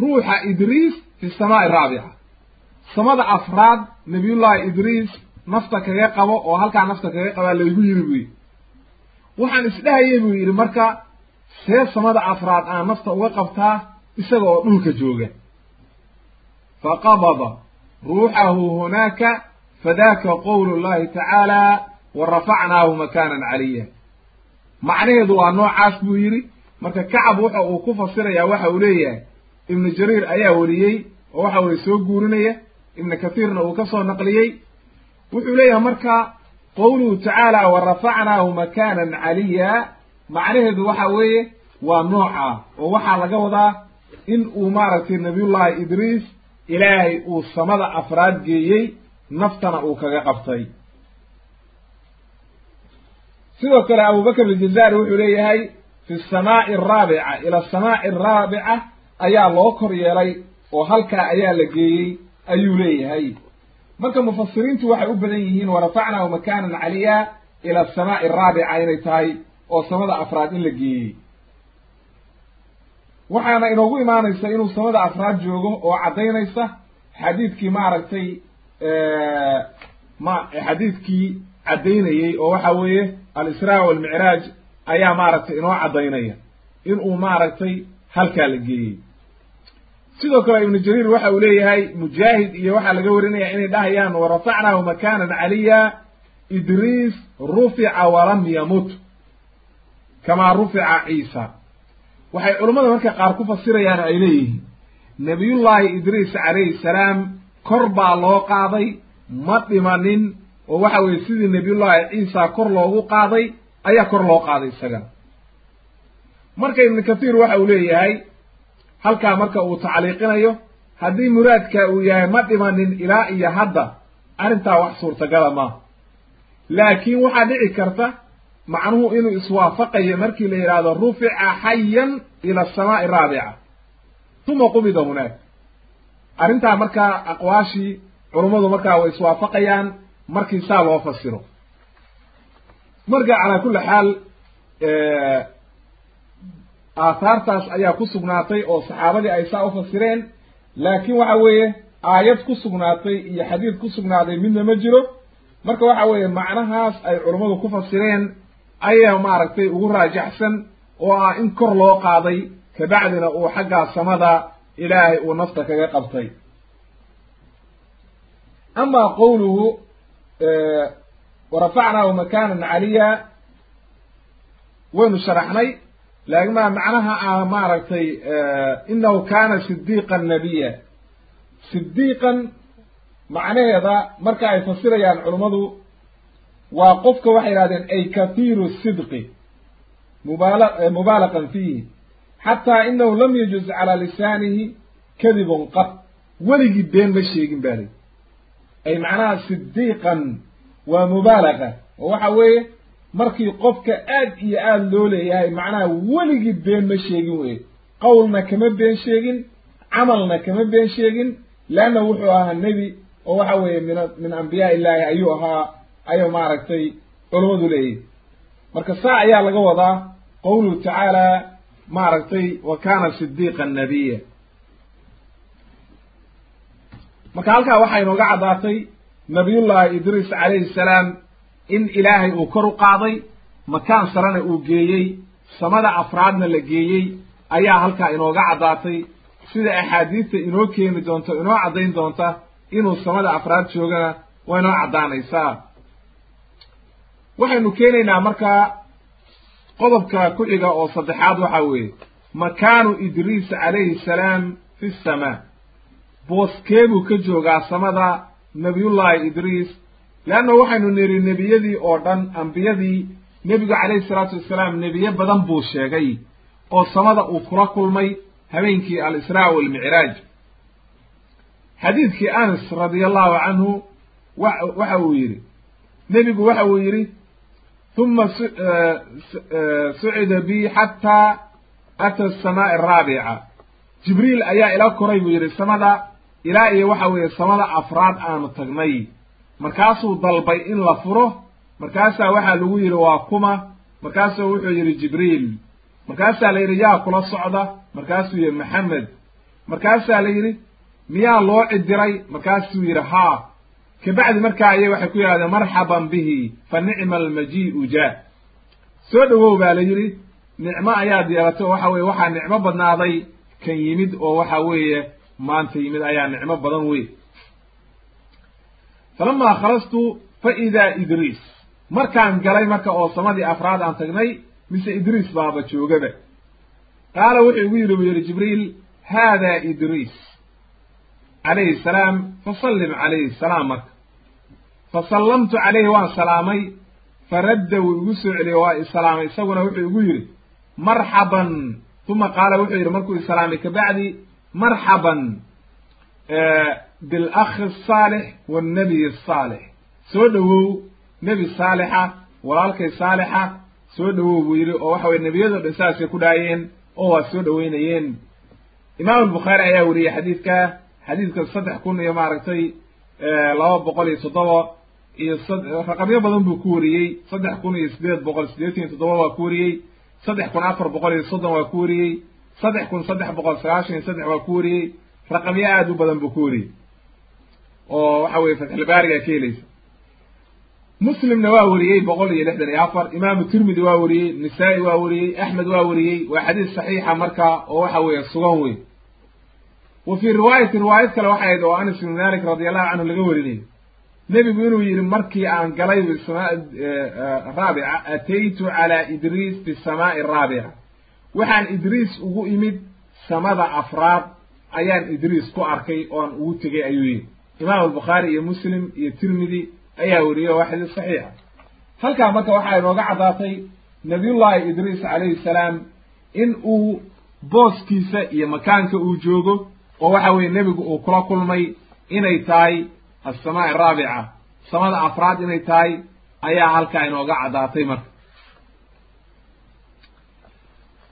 ruuxa idriis fi samaa'i araabica samada afraad nabiyullaahi idriis nafta kaga qabo oo halkaa nafta kaga qabaa laygu yidhi buu yidhi waxaan isdhahayay buu yidhi marka see samada afraad aan nafta uga qabtaa isaga oo dhulka jooga. Faqabada ruuxahu hunaaka fadaaka qowlu llahi tacaala wa rafacnaahu makaanan caliya. Macnaheedu waa noocaas buu yidhi. Marka kacab waxa uu ku fasirayaa waxa uu leeyahay ibnu jariir ayaa weliyey oo waxa weye soo guurinaya ibnu kathiirna uu ka soo naqliyey. Wuxuu leeyahay marka qowluhu tacaala wa rafacnaahu makaanan caliya. Macnaheedu waxa weeye waa nooca oo waxaa laga wadaa in uu maaragtay nabiyullaahi idriis ilaahay uu samada afraad geeyey naftana uu kaga qabtay. Sidoo kale abubakr aljazaari wuxuu leeyahay fi samaa'i araabica ila asamaa'i araabica ayaa loo kor yeelay oo halkaa ayaa la geeyey ayuu leeyahay marka mufasiriintu waxay u badan yihiin warafacnaahu makaanan caliya ila asamaa'i araabica inay tahay oo samada afraad in la geeyey. Waxaana inoogu imaanaysa inuu samada afraad joogo oo caddaynaysa xadiidkii maaragtay ma xadiidkii caddaynayey oo waxa weeye al-israa walmicraaj ayaa maaragtay inoo caddaynaya inuu maaragtay halkaa la geeyey sidoo kale ibnu jariir waxa uu leeyahay mujaahid iyo waxaa laga warinaya inay dhahayaan warafacnaahu makaanan caliya idriis rufica walam yamut. Kamaa rufica ciisa. Waxay culummada marka qaar ku fasirayaan ay leeyihiin nebiyullaahi idriis calayhi salaam kor baa loo qaaday ma dhimanin oo waxa weeye sidii nebiyullaahi ciisa kor loogu qaaday ayaa kor loo qaaday isagana marka ibnu kathiir waxa uu leeyahay halkaa marka uu tacliiqinayo haddii muraadka uu yahay ma dhimanin ilaa iyo hadda arrintaa wax suurtagala maaha laakiin waxaa dhici karta macnuhu inuu iswaafaqayo markii la yidhaahdo rufica xayan ila asamaa'i araabica uma qubida hunaak arrintaa markaa aqwaashii culummadu markaa way iswaafaqayaan markii saa loo fasiro. Marka calaa kulli xaal aathaartaas ayaa ku sugnaatay oo saxaabadii ay saa u fasireen laakiin waxa weeye aayad ku sugnaatay iyo xadiid ku sugnaaday midna ma jiro. Marka waxa weeye macnahaas ay culummadu ku fasireen ayaa maaragtay ugu raajaxsan oo ah in kor loo qaaday kabacdina uu xaggaa samada ilaahay uu nafta kaga qabtay. Ama qowluhu warafacnaahu makanan caliya waynu sharaxnay laakiin ma macnaha ah maaragtay inahu kana sidiiqan nabiya sidiiqan macnaheeda marka ay fasirayaan culummadu waa qofka waxay yidhahdeen ay kathiiru sidqi mubaala mubaalaqan fiihi. Xataa inahu lam yajuz calaa lisaanihi kadibun qad weligii been ma sheegin ba lay ay macnaha sidiiqan waa mubaalaqa oo waxa weeye markii qofka aad iyo aad loo leeyahay macnaha weligii been ma sheegin weye qowlna kama been sheegin camalna kama been sheegin leanna wuxuu ahaa nebi oo waxa weeye min min ambiyaa illaahi ayuu ahaa ayuu maaragtay culummadu leeyihi marka saa ayaa laga wadaa qowluhu tacaala maaragtay wa kana sidiiqan nabiya. Marka halkaa waxaa inooga caddaatay nabiyullaahi idriis calayhi salaam in ilaahay uu kor u qaaday makaan sarena uu geeyey samada afraadna la geeyey ayaa halkaa inooga caddaatay. Sida axaadiista inoo keeni doonto inoo caddayn doonta inuu samada afraad joogana waa inoo caddaanaysaa. Waxaynu keenaynaa markaa qodobka ku xiga oo saddexaad waxa weeye makaanu idriis calayhi salaam fi samaa. Booskee buu ka joogaa samada nabiyullaahi idriis leanna waxaynu niri nebiyadii oo dhan ambiyadii nebigu calayhi salaatu wassalaam nebiye badan buu sheegay oo samada uu kula kulmay habeenkii al-israa waalmicraaj xadiidkii anas radia allahu canhu wa waxa uu yidhi nebigu waxa uu yidhi huma sucida bi xataa ata asamaa'i araabica jibriil ayaa ila koray buu yidhi samada ilaa iyo waxa weeye samada afraad aanu tagnay markaasuu dalbay in la furo markaasaa waxaa lagu yidhi waa kuma. Markaasuu wuxuu yidhi jibriil. Markaasaa la yidhi yaa kula socda. Markaasuu yidhi maxamed. Markaasaa la yidhi miyaa loo cidiray markaasuu yidhi haa. Kabacdi markaa ayay waxay ku yidhahdeen marxaban bihi fa nicma almajii'u jaa. Soo dhowow baa la yidhi nicmo ayaad yeelatay oo waxa weye waxaa nicmo badnaaday kan yimid oo waxa weeye maanta yimid ayaa nicmo badan wey falamaa khalastu fa idaa idriis markaan galay marka oo samadii afraad aan tagnay mise idriis baaba joogaba qaala wuxuu igu yidhi buu yidhi jibriil haada idriis calayhi salaam fasallim calayhi salaam marka fasallamtu calayhi waan salaamay faradda wuu igu soo celiyey waa isalaamay isaguna wuxuu igu yidhi marxaban uma qaala wuxuu yidhi markuu isalaamay kabacdi marxaban bilakhi asaalix wannabiy asaalix soo dhowow nebi saalixa walaalkay saalixa soo dhowow buu yidhi oo waxa weye nebiyadoo dhan saasay ku dhaayeen oo waa soo dhoweynayeen imaamu albukhaari ayaa weriyey xadiidka xadiidka saddex kun iyo maaragtay laba boqol iyo toddoba iyo raqamyo badan buu ku wariyey saddex kun iyo sideed boqol siddeetan iyo toddoba waa ku wariyey saddex kun afar boqol iyo soddon waa ku wariyey saddex kun saddex boqol sagaashan iyo saddex waa ku wariyey raqamyo aada u badan buu ku wariyey oo waxa weye fatxulbaarigaa ka helaysa muslimna waa wariyey boqol iyo lixdan iyo afar imaamu tirmidi waa wariyey nisaa-i waa wariyey axmed waa wariyey waa xadiis saxiixa marka oo waxa weeye sugan wey wa fii riwaayati riwaayad kale waxay ahayd oo anas ibnu malik radi allahu canhu laga warinayo nebigu inuu yidhi markii aan galay bisamaa raabica ataytu calaa idriis fi samaa'i araabica waxaan idriis ugu imid samada afraad ayaan idriis ku arkay oan ugu tegay ayuu yidhi imaamu albukhaari iyo muslim iyo tirmidi ayaa weriyey oo waa xadiis saxiixa halkaa marka waxaa inooga caddaatay nabiyullaahi idriis calayhi salaam in uu booskiisa iyo makaanka uu joogo oo waxa weeye nebigu uu kula kulmay inay tahay assamaa araabica samada afraad inay tahay ayaa halkaa inooga caddaatay marka.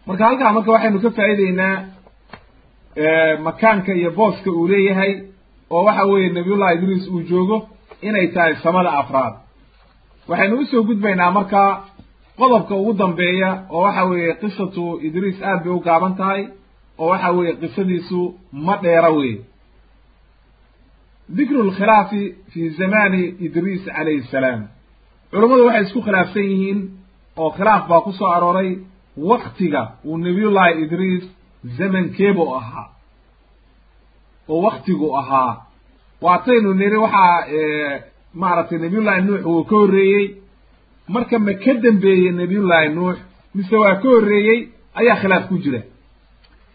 Marka halkaa marka waxaynu ka faa'iideynaa makaanka iyo booska uu leeyahay oo waxa weeye nabiyullahi idriis uu joogo inay tahay samada afraad. Waxaynu u soo gudbaynaa markaa qodobka ugu dambeeya oo waxa weeye qisatu idriis aad bay u gaaban tahay oo waxa weeye qisadiisu ma dheera weye dikru lkhilaafi fi zamani idriis calayhi salaam. Culummadu waxay isku khilaafsan yihiin oo khilaaf baa ku soo arooray waktiga uu nabiyullahi idriis zamankeebu ahaa oo waktigu ahaa. Waataynu niri waxaa maaragtay nabiyullahi nuux wuu ka horreeyey. Marka ma ka dambeeyey nabiyullahi nuux mise waa ka horreeyey ayaa khilaaf ku jira.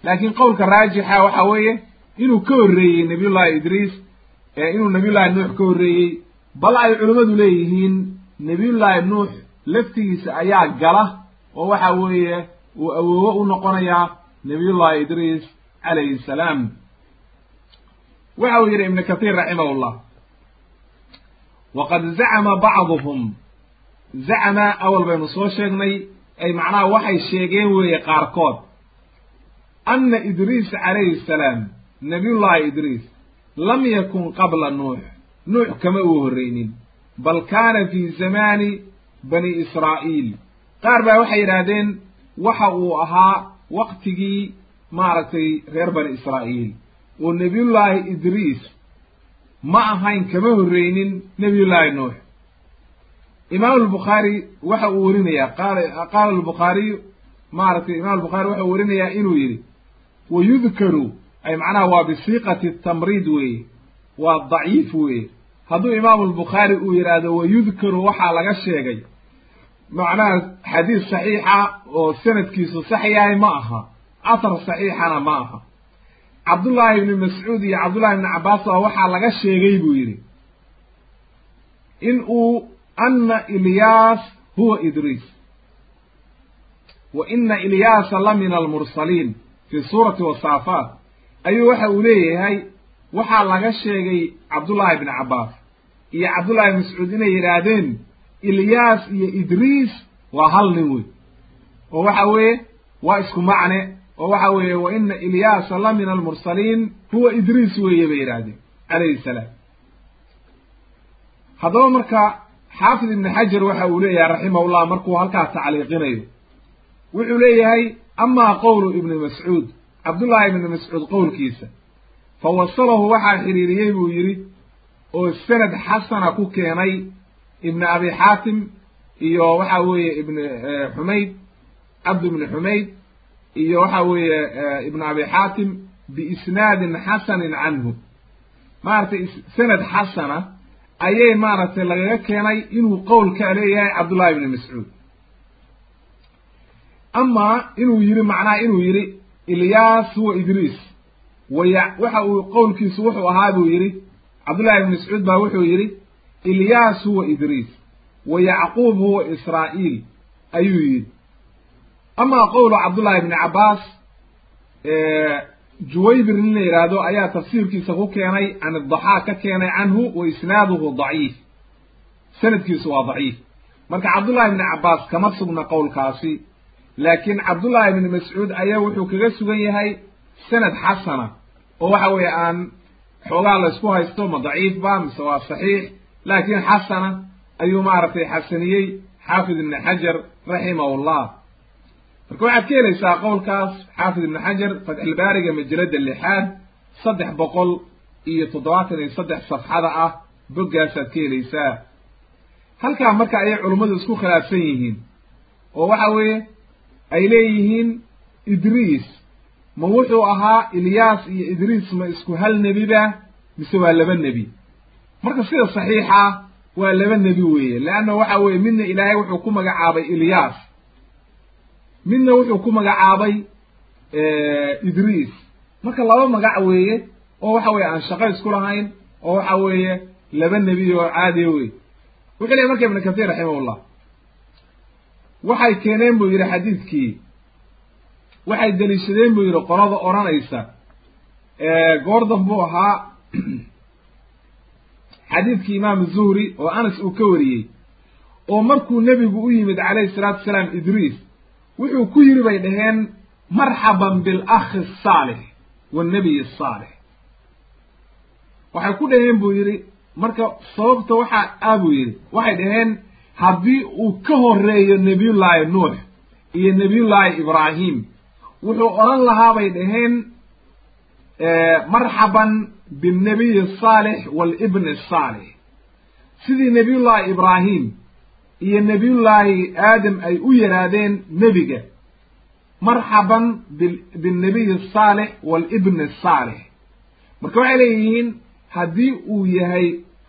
Laakiin qowlka raajixa waxa weeye inuu ka horreeyey nabiyullahi idriis inuu nabiyullahi nuux ka horreeyey bal ay culimmadu leeyihiin nabiyullahi nuux laftigiisa ayaa gala oo waxa weeye uu awoowo u noqonayaa nabiyullahi idriis calayhi salaam waxa uu yidhi ibnu kathiir raximahullah waqad zacama bacduhum. Zacama awal baynu soo sheegnay ay macnaha waxay sheegeen weeye qaarkood anna idriis calayhi salaam nabiyullahi idriis lam yakun qabla nuux. Nuux kama uu horreynin bal kaana fii zamaani bani israa'iil. Qaar baa waxay yidhaahdeen waxa uu ahaa waktigii maaragtay reer bani israa'iil oo nebiyullaahi idriis ma ahayn kama horreynin nebiyullaahi nuux. Imaamu albukhaari waxa uu werinayaa qaala qaala albukhaariyu maaragtay imam albukhaari waxa uu werinayaa inuu yidhi wa yudkaru ay macnaha waa bisiiqati tamriid weeye waa daciif weeye hadduu imaamu albukhaari uu yidhaahdo wa yudkaru waxaa laga sheegay macnaha xadiis saxiixa oo sanadkiisu sax yahay ma aha asar saxiixana ma aha cabdullaahi ibni mascuud iyo cabdullahi ibni cabbaas baa waxaa laga sheegay buu yidhi in uu anna ilyaas huwa idriis wa ina ilyaasa la min almursaliin fii suurati wasaafaat ayuu waxa uu leeyahay waxaa laga sheegay cabdullaahi ibni cabbaas iyo cabdullahi ibni mascuud inay yidhaahdeen ilyaas iyo idriis waa hal nin wey oo waxa weeye waa isku macne oo waxa weeye wa ina ilyaasa la min almursaliin. Huwa idriis weeye bay yidhaahdeen calayhi salaam. Haddaba marka xaafid ibni xajar waxa uu leeyahay raximahullah markuu halkaa tacliiqinayo wuxuu leeyahay amaa qowlu ibni mascuud. Cabdullaahi ibni mascuud qowlkiisa. Fa wasalahu waxaa xiriiriyey buu yidhi oo sanad xasana ku keenay ibni abi xaatim iyo waxa weeye ibn xumayd cabd ibni xumayd iyo waxa weeye ibn abi xaatim biisnaadin xasanin canhu. Maaragtay sanad xasana ayay maaragtay lagaga keenay inuu qowlkaa leeyahay cabdullahi ibni mascuud amaa inuu yidhi macnaha inuu yidhi ilyaas huwa idriis waya waxa uu qowlkiisu wuxuu ahaa buu yidhi cabdullahi ibni mascuud baa wuxuu yidhi ilyaas huwa idriis wa yacquub huwa israa'iil ayuu yidhi amaa qowlu cabdullahi ibni cabbaas juwaybir nin la yidhaahdo ayaa tafsiirkiisa ku keenay can idaxaaq ka keenay canhu wa isnaaduhu daciif sanadkiisu waa daciif marka cabdullahi ibni cabbaas kama sugna qowlkaasi laakiin cabdullahi ibni mascuud ayaa wuxuu kaga sugan yahay sanad xasana oo waxa weeye aan xoogaa la isku haysto ma daciif ba mise waa saxiix laakiin xasana ayuu maaragtay xasaniyey xaafid ibni xajar raximahullah marka waxaad ka helaysaa qowlkaas xaafid ibni xajar fatxilbaariga majalada lixaad saddex boqol iyo toddobaatan iyo saddex safxada ah boggaasaad ka helaysaa halkaa marka ayay culummadu isku khilaafsan yihiin. Oo waxa weeye ay leeyihiin idriis. Ma wuxuu ahaa ilyaas iyo idriis ma isku hal nebiba mise waa laba nebi? Marka sida saxiixa waa laba nebi weeye. Leanna waxa weeye midna ilaahay wuxuu ku magacaabay ilyaas midna wuxuu ku magacaabay idriis marka laba magac weeye oo waxa weeye aan shaqo isku lahayn oo waxa weeye laba nebi oo caadiya wey wuxuu leeyahy marka ibnu kasiir raximahullah waxay keeneen buu yidhi xadiidkii. Waxay deliishadeen buu yidhi qolada odhanaysa. Goordan buu ahaa xadiidkii imaamu zuhri oo anas uu ka wariyey. Oo markuu nebigu u yimid calayhi salaatu wasalaam idriis wuxuu ku yidhi bay dhaheen marxaban bilakhi asaalix wannabiy asaalix waxay ku dhaheen buu yidhi marka sababta waxaa ah buu yidhi waxay dhaheen haddii uu ka horreeyo nebiyullaahi nuux iyo nebiyullaahi ibraahim wuxuu odhan lahaa bay dhaheen marxaban binnabiyi asaalix waalibni asaalix sidii nebiyullaahi ibraahim iyo nebiyullaahi aadam ay u yidhaahdeen nebiga marxaban binnabiyi asaalix waalibni asaalix marka waxay leeyihiin haddii uu yahay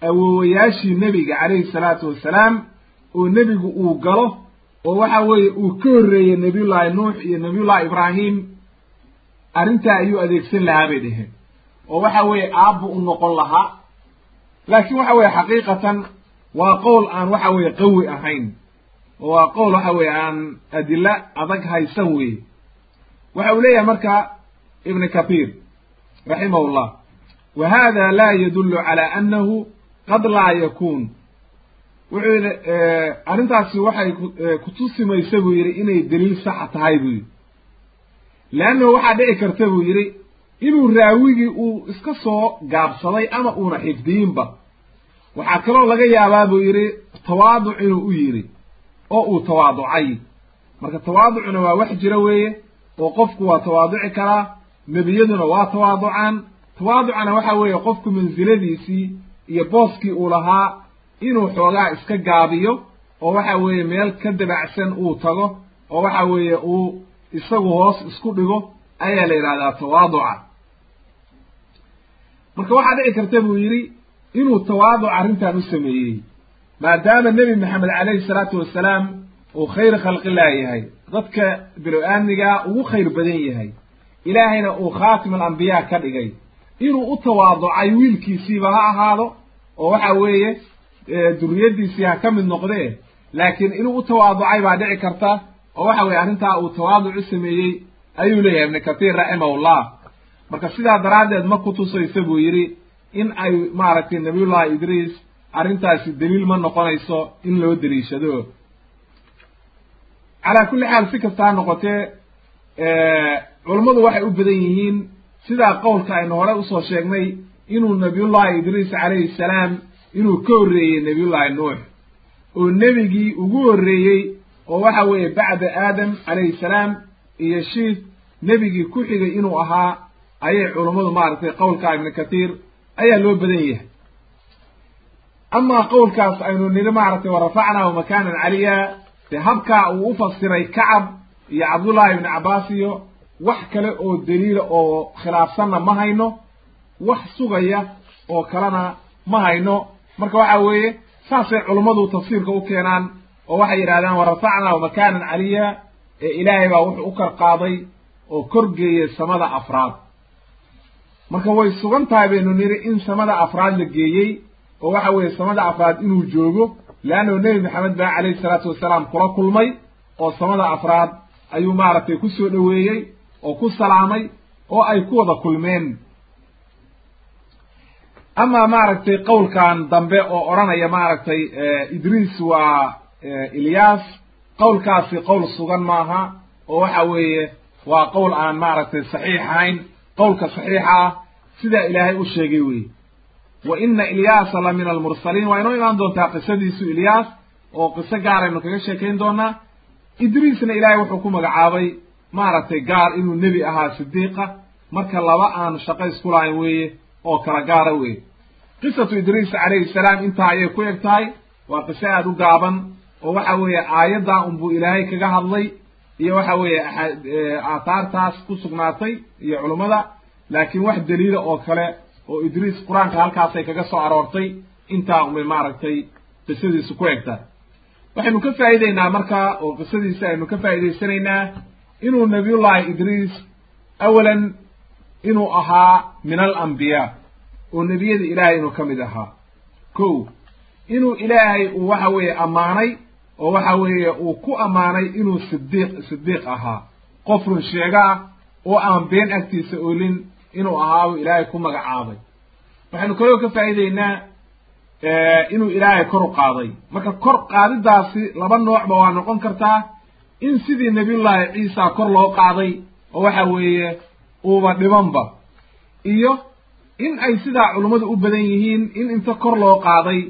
awoowayaashii nebiga calayhi salaatu wassalaam oo nebigu uu galo oo waxa weeye uu ka horreeyey nebiyullaahi nuux iyo nebiyullahi ibraahim arrintaa ayuu adeegsan lahaa bay dheheen oo waxa weeye aabbu u noqon lahaa. Laakiin waxa weeye xaqiiqatan waa qowl aan waxa weeye qawi ahayn. Waa qowl waxa weeye aan adilla adag haysan weeye. Waxa uu leeyahay marka ibnu kathiir raximahullah wa hada laa yadullu cala annahu qad laa yakun wuxuu yidhi arrintaasi waxay kutusimaysa buu yidhi inay daliil saxa tahay buu yidhi. Leannahu waxaa dhici karta buu yidhi inuu raawigii uu iska soo gaabsaday ama uuna xifdiyinba waxaa kaloo laga yaabaa buu yidhi tawaaduc inuu u yidhi oo uu tawaaducay. Marka tawaaducuna waa wax jira weeye oo qofku waa tawaaduci karaa nebiyaduna waa tawaaducaan. Tawaaducana waxa weeye qofku mansiladiisii iyo booskii uu lahaa inuu xoogaa iska gaabiyo oo waxa weeye meel ka dabacsan uu tago oo waxa weeye uu isagu hoos isku dhigo ayaa la yidhahdaa tawaaduca. Marka waxaa dhici karta buu yidhi inuu tawaaduc arrintan u sameeyey maadaama nebi maxamed calayhi salaatu wassalaam uu khayr khalqillah yahay dadka bilo-aamnigaa ugu khayr badan yahay ilaahayna uu khaatim alambiyaa ka dhigay. Inuu u tawaaducay wiilkiisiiba ha ahaado oo waxa weeye duriyaddiisii ha ka mid noqdee laakiin inuu u tawaaducay baa dhici karta oo waxa weeye arrintaa uu tawaaduc u sameeyey ayuu leeyahay ibnu kathiir raximahullah. Marka sidaa daraaddeed ma kutusaysa buu yidhi in ay maaragtay nabiyullahi idriis arrintaasi daliil ma noqonayso in loo deliishado calaa kulli xaal si kasta ha noqotee culummadu waxay u badan yihiin sidaa qowlka aynu hore u soo sheegnay inuu nabiyullahi idriis calayhi salaam inuu ka horreeyey nebiyullahi nuux oo nebigii ugu horreeyey oo waxa weeye bacda aadam calayhi salaam iyo shiid nebigii ku xigay inuu ahaa ayay culummadu maaragtay qowlka ibnu kathiir ayaa loo badan yahay. Amaa qowlkaas aynu nidhi maaragtay warafacnaahu makaanan caliya. Dee habkaa uu u fasiray kacab iyo cabdullaahi ibnu cabbaas iyo wax kale oo daliila oo khilaafsanna ma hayno wax sugaya oo kalena ma hayno. Marka waxa weeye saasay culummadu tafsiirka u keenaan oo waxay yidhahdaan warafacnaahu makaanan caliya ee ilaahay baa wuxuu u kor qaaday oo korgeeyey samada afraad marka way sugan tahay baynu nidhi in samada afraad la geeyey oo waxa weeye samada afraad inuu joogo leannahu nebi maxamed baa calayhi salaatu wasalaam kula kulmay oo samada afraad ayuu maaragtay ku soo dhoweeyey oo ku salaamay oo ay ku wada kulmeen. Amaa maaragtay qowlkan dambe oo odhanaya maaragtay idriis waa ilyaas qowlkaasi qowl sugan maaha oo waxa weeye waa qowl aan maaragtay saxiix ahayn. Qowlka saxiixa ah sidaa ilaahay u sheegay weye wa ina ilyaasa la min almursaliin waa inoo imaan doontaa qisadiisu ilyaas oo qiso gaaraynu kaga sheekayn doonaa. Idriisna ilaahay wuxuu ku magacaabay maaragtay gaar inuu nebi ahaa sidiiqa marka laba aan shaqo isku lahayn weeye oo kala gaara weeye. Qisatu idriis calayhi salaam intaa ayay ku eg tahay waa qiso aada u gaaban oo waxa weeye aayaddaa unbuu ilaahay kaga hadlay iyo waxa weeye aathaartaas ku sugnaatay iyo culummada laakiin wax daliila oo kale oo idriis qur'aanka halkaasay kaga soo aroortay intaa unbay maaragtay qisadiisu ku eg tahay waxaynu ka faa'iideynaa marka oo qisadiisa aynu ka faa'iidaysanaynaa inuu nabiyullaahi idriis awalan inuu ahaa min alambiyaa oo nebiyada ilaahay inuu ka mid ahaa. Ko inuu ilaahay uu waxa weeye ammaanay oo waxa weeye uu ku ammaanay inuu sidiiq sidiiq ahaa. Qof run sheego ah oo aan been agtiisa oolin inuu ahaa uu ilaahay ku magacaabay. Waxaynu kaloo ka faa'iideynaa inuu ilaahay kor u qaaday. Marka kor qaadidaasi laba noocba waa noqon kartaa in sidii nebiyullaahi ciisa kor loo qaaday oo waxa weeye uuba dhibanba. Iyo in ay sidaa culummadu u badan yihiin in inta kor loo qaaday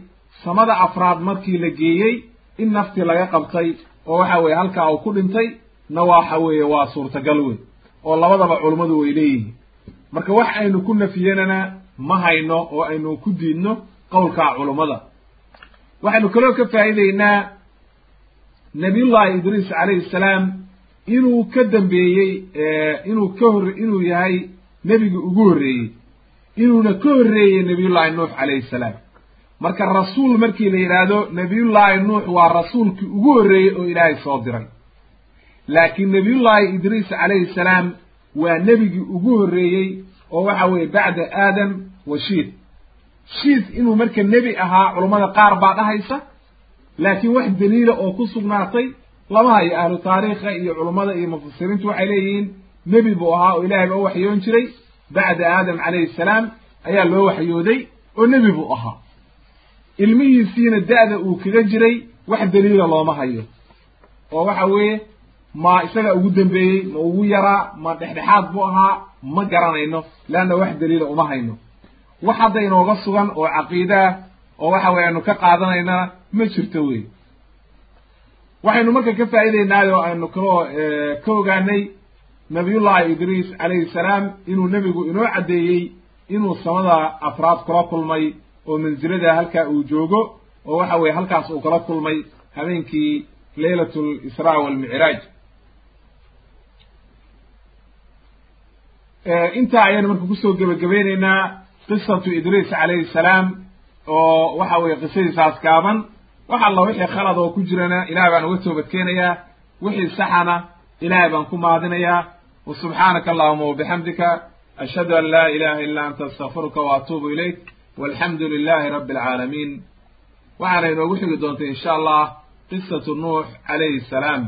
samada afraad markii la geeyey in naftii laga qabtay oo waxa weeye halkaa uu ku dhintay na waxa weeye waa suurtagal wey oo labadaba culummadu way leeyihiin marka wax aynu ku nafiyenana ma hayno oo aynu ku diidno qowlkaa culummada waxaynu kaloo ka faa'iideynaa nabiyullahi idriis calayhi salaam inuu ka dambeeyey inuu ka hor inuu yahay nebigii ugu horreeyey. Inuuna ka horreeyey nabiyullahi nuux calayhi salaam. Marka rasuul markii la yidhaahdo nabiyullaahi nuux waa rasuulkii ugu horreeyey oo ilaahay soo diray. Laakiin nabiyullaahi idriis calayhi salaam waa nebigii ugu horreeyey oo waxa weeye bacda aadam wa shiid. Shiid inuu marka nebi ahaa culummada qaar baa dhahaysa laakiin wax daliila oo ku sugnaatay lama hayo ahlu taariikha iyo culummada iyo mufasiriintu waxay leeyihiin nebi buu ahaa oo ilaahay u waxyoon jiray bacda aadam calayhi salaam ayaa loo waxyooday oo nebi buu ahaa. Ilmihiisiina da'da uu kaga jiray wax daliila looma hayo. Oo waxa weeye ma isaga ugu dambeeyey ma ugu yaraa ma dhexdhexaad buu ahaa ma garanayno leanna wax daliila uma hayno. Wax hadda inooga sugan oo caqiidaah oo waxa weye aynu ka qaadanaynana ma jirto wey. Waxaynu marka ka faa'iideynaay oo aynu kaloo ka ogaanay nabiyullahi idriis calayhi salaam inuu nebigu inoo caddeeyey inuu samada afraad kula kulmay oo mansilada halkaa uu joogo oo waxa weye halkaas uu kala kulmay habeenkii leylat lisraa walmicraaj intaa ayaynu marka ku soo gebagabeyneynaa qisatu idriis calayhi salaam oo waxa weye qisadiisaas gaaban wax alla wixii khalad oo ku jirana ilahay baan uga toobad keenayaa wixii saxana ilahay baan ku maadinayaa. Wa subxaanaka allahuma wabixamdika ashhadu an laa ilaha illa anta astakfiruka wa atuubu ilayk walxamdu lilahi rabbi alcaalamiin waxaana inoogu xigi doontay insha allah qisatu nuux calayhi salaam